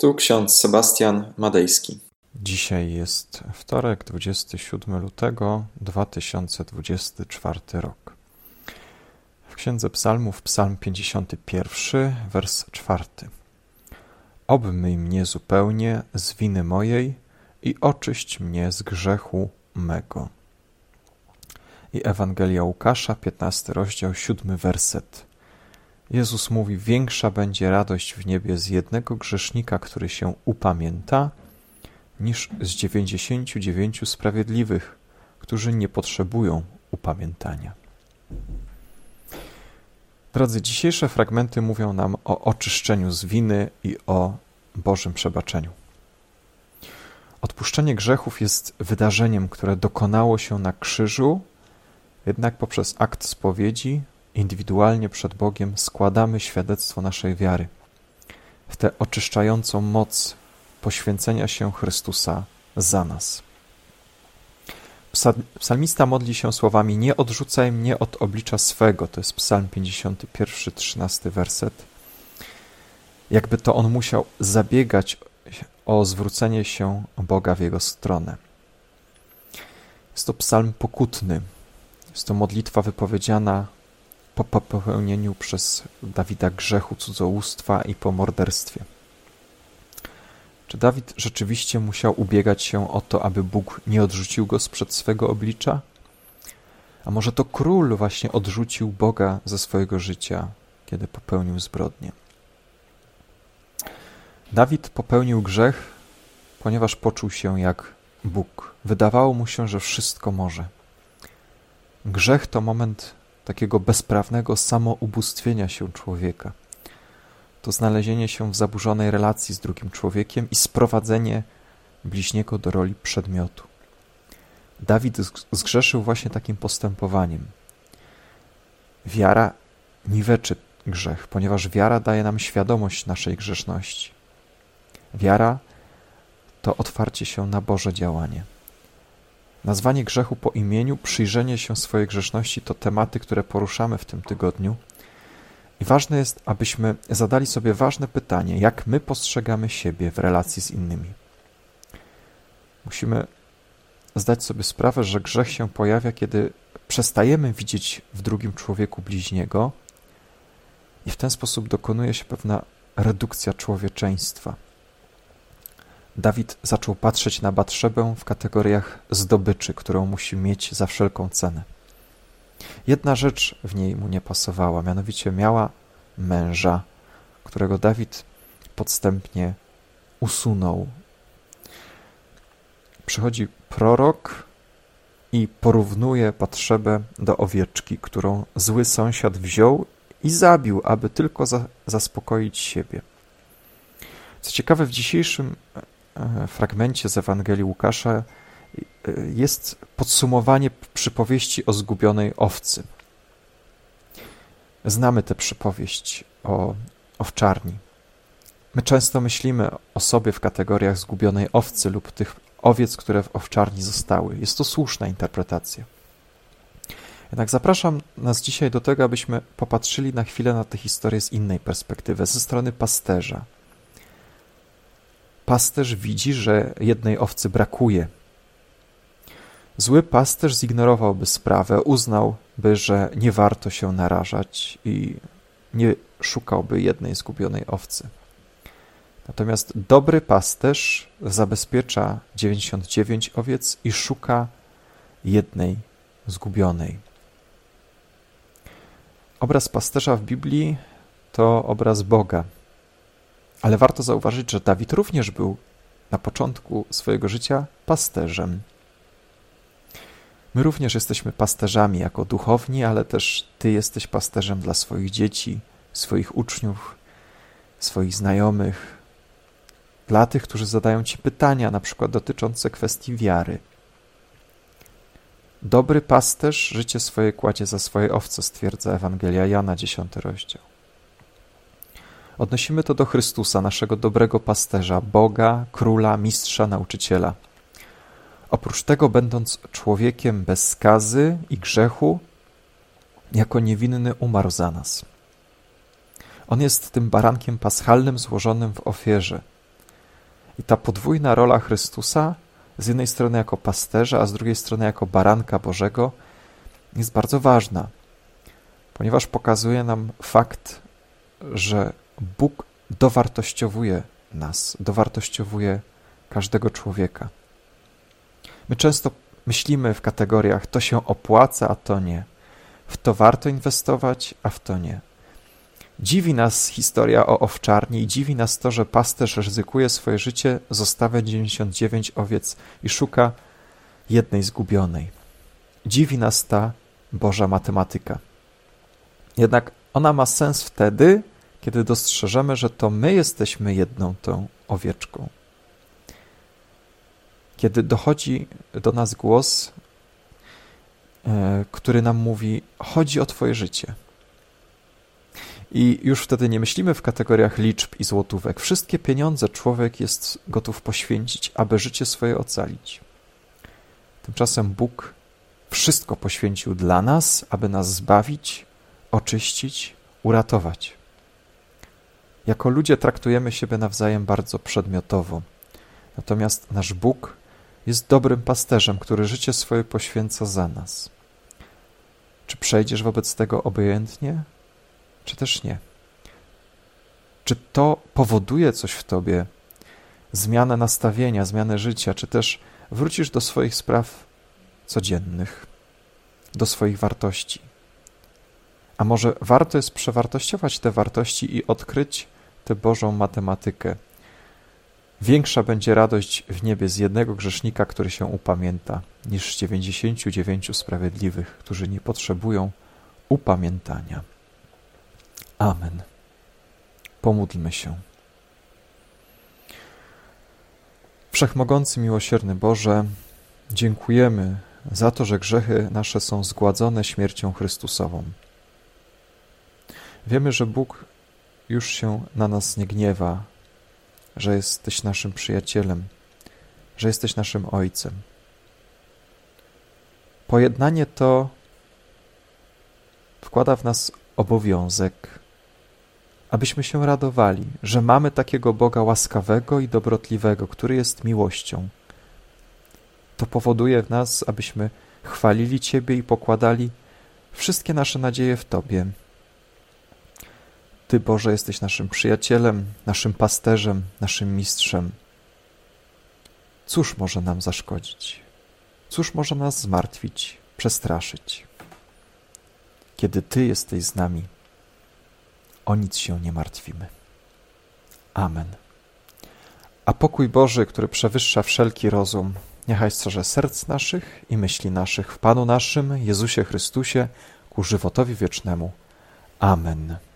Tu ksiądz Sebastian Madejski. Dzisiaj jest wtorek, 27 lutego 2024 rok. W Księdze Psalmów, Psalm 51, wers 4. Obmyj mnie zupełnie z winy mojej i oczyść mnie z grzechu mego. I Ewangelia Łukasza, 15 rozdział, 7 werset. Jezus mówi: Większa będzie radość w niebie z jednego grzesznika, który się upamięta, niż z dziewięćdziesięciu dziewięciu sprawiedliwych, którzy nie potrzebują upamiętania. Drodzy, dzisiejsze fragmenty mówią nam o oczyszczeniu z winy i o Bożym przebaczeniu. Odpuszczenie grzechów jest wydarzeniem, które dokonało się na krzyżu, jednak poprzez akt spowiedzi indywidualnie przed Bogiem składamy świadectwo naszej wiary w tę oczyszczającą moc poświęcenia się Chrystusa za nas. Psalmista modli się słowami: Nie odrzucaj mnie od oblicza swego. To jest Psalm 51, 13 werset. Jakby to on musiał zabiegać o zwrócenie się Boga w jego stronę. Jest to psalm pokutny. Jest to modlitwa wypowiedziana po popełnieniu przez Dawida grzechu cudzołóstwa i po morderstwie. Czy Dawid rzeczywiście musiał ubiegać się o to, aby Bóg nie odrzucił go sprzed swego oblicza? A może to król właśnie odrzucił Boga ze swojego życia, kiedy popełnił zbrodnię? Dawid popełnił grzech, ponieważ poczuł się jak Bóg. Wydawało mu się, że wszystko może. Grzech to moment takiego bezprawnego samoubóstwienia się człowieka. To znalezienie się w zaburzonej relacji z drugim człowiekiem i sprowadzenie bliźniego do roli przedmiotu. Dawid zgrzeszył właśnie takim postępowaniem. Wiara niweczy grzech, ponieważ wiara daje nam świadomość naszej grzeszności. Wiara to otwarcie się na Boże działanie. Nazwanie grzechu po imieniu, przyjrzenie się swojej grzeszności to tematy, które poruszamy w tym tygodniu. I ważne jest, abyśmy zadali sobie ważne pytanie, jak my postrzegamy siebie w relacji z innymi. Musimy zdać sobie sprawę, że grzech się pojawia, kiedy przestajemy widzieć w drugim człowieku bliźniego i w ten sposób dokonuje się pewna redukcja człowieczeństwa. Dawid zaczął patrzeć na Batrzebę w kategoriach zdobyczy, którą musi mieć za wszelką cenę. Jedna rzecz w niej mu nie pasowała, mianowicie miała męża, którego Dawid podstępnie usunął. Przychodzi prorok i porównuje Batrzebę do owieczki, którą zły sąsiad wziął i zabił, aby tylko za, zaspokoić siebie. Co ciekawe, w dzisiejszym fragmencie z Ewangelii Łukasza e, jest podsumowanie przypowieści o zgubionej owcy. Znamy tę przypowieść o owczarni. My często myślimy o sobie w kategoriach zgubionej owcy lub tych owiec, które w owczarni zostały. Jest to słuszna interpretacja. Jednak zapraszam nas dzisiaj do tego, abyśmy popatrzyli na chwilę na tę historię z innej perspektywy, ze strony pasterza, pasterz widzi, że jednej owcy brakuje. Zły pasterz zignorowałby sprawę, uznałby, że nie warto się narażać i nie szukałby jednej zgubionej owcy. Natomiast dobry pasterz zabezpiecza 99 owiec i szuka jednej zgubionej. Obraz pasterza w Biblii to obraz Boga, ale warto zauważyć, że Dawid również był na początku swojego życia pasterzem. My również jesteśmy pasterzami jako duchowni, ale też Ty jesteś pasterzem dla swoich dzieci, swoich uczniów, swoich znajomych, dla tych, którzy zadają Ci pytania, na przykład dotyczące kwestii wiary. Dobry pasterz życie swoje kładzie za swoje owce, stwierdza Ewangelia Jana, 10 rozdział. Odnosimy to do Chrystusa, naszego dobrego pasterza, Boga, króla, mistrza, nauczyciela. Oprócz tego, będąc człowiekiem bez skazy i grzechu, jako niewinny umarł za nas. On jest tym barankiem paschalnym złożonym w ofierze. I ta podwójna rola Chrystusa, z jednej strony jako pasterza, a z drugiej strony jako baranka Bożego, jest bardzo ważna, ponieważ pokazuje nam fakt, że Bóg dowartościowuje nas, dowartościowuje każdego człowieka. My często myślimy w kategoriach to się opłaca, a to nie. W to warto inwestować, a w to nie. Dziwi nas historia o owczarni i dziwi nas to, że pasterz ryzykuje swoje życie, zostawia 99 owiec i szuka jednej zgubionej. Dziwi nas ta Boża matematyka. Jednak ona ma sens wtedy, kiedy dostrzeżemy, że to my jesteśmy jedną tą owieczką. Kiedy dochodzi do nas głos, e, który nam mówi: Chodzi o Twoje życie. I już wtedy nie myślimy w kategoriach liczb i złotówek. Wszystkie pieniądze człowiek jest gotów poświęcić, aby życie swoje ocalić. Tymczasem Bóg wszystko poświęcił dla nas, aby nas zbawić, oczyścić, uratować. Jako ludzie traktujemy siebie nawzajem bardzo przedmiotowo. Natomiast nasz Bóg jest dobrym pasterzem, który życie swoje poświęca za nas. Czy przejdziesz wobec tego obojętnie, czy też nie? Czy to powoduje coś w tobie, zmianę nastawienia, zmianę życia, czy też wrócisz do swoich spraw codziennych, do swoich wartości? A może warto jest przewartościować te wartości i odkryć tę Bożą matematykę? Większa będzie radość w niebie z jednego grzesznika, który się upamięta, niż z dziewięćdziesięciu dziewięciu sprawiedliwych, którzy nie potrzebują upamiętania. Amen. Pomódlmy się. Wszechmogący, miłosierny Boże, dziękujemy za to, że grzechy nasze są zgładzone śmiercią Chrystusową. Wiemy, że Bóg już się na nas nie gniewa, że jesteś naszym przyjacielem, że jesteś naszym Ojcem. Pojednanie to wkłada w nas obowiązek, abyśmy się radowali, że mamy takiego Boga łaskawego i dobrotliwego, który jest miłością. To powoduje w nas, abyśmy chwalili Ciebie i pokładali wszystkie nasze nadzieje w Tobie. Ty, Boże, jesteś naszym przyjacielem, naszym pasterzem, naszym mistrzem. Cóż może nam zaszkodzić? Cóż może nas zmartwić, przestraszyć? Kiedy Ty jesteś z nami, o nic się nie martwimy. Amen. A pokój Boży, który przewyższa wszelki rozum, niechaj strzeże serc naszych i myśli naszych w Panu naszym, Jezusie Chrystusie, ku żywotowi wiecznemu. Amen.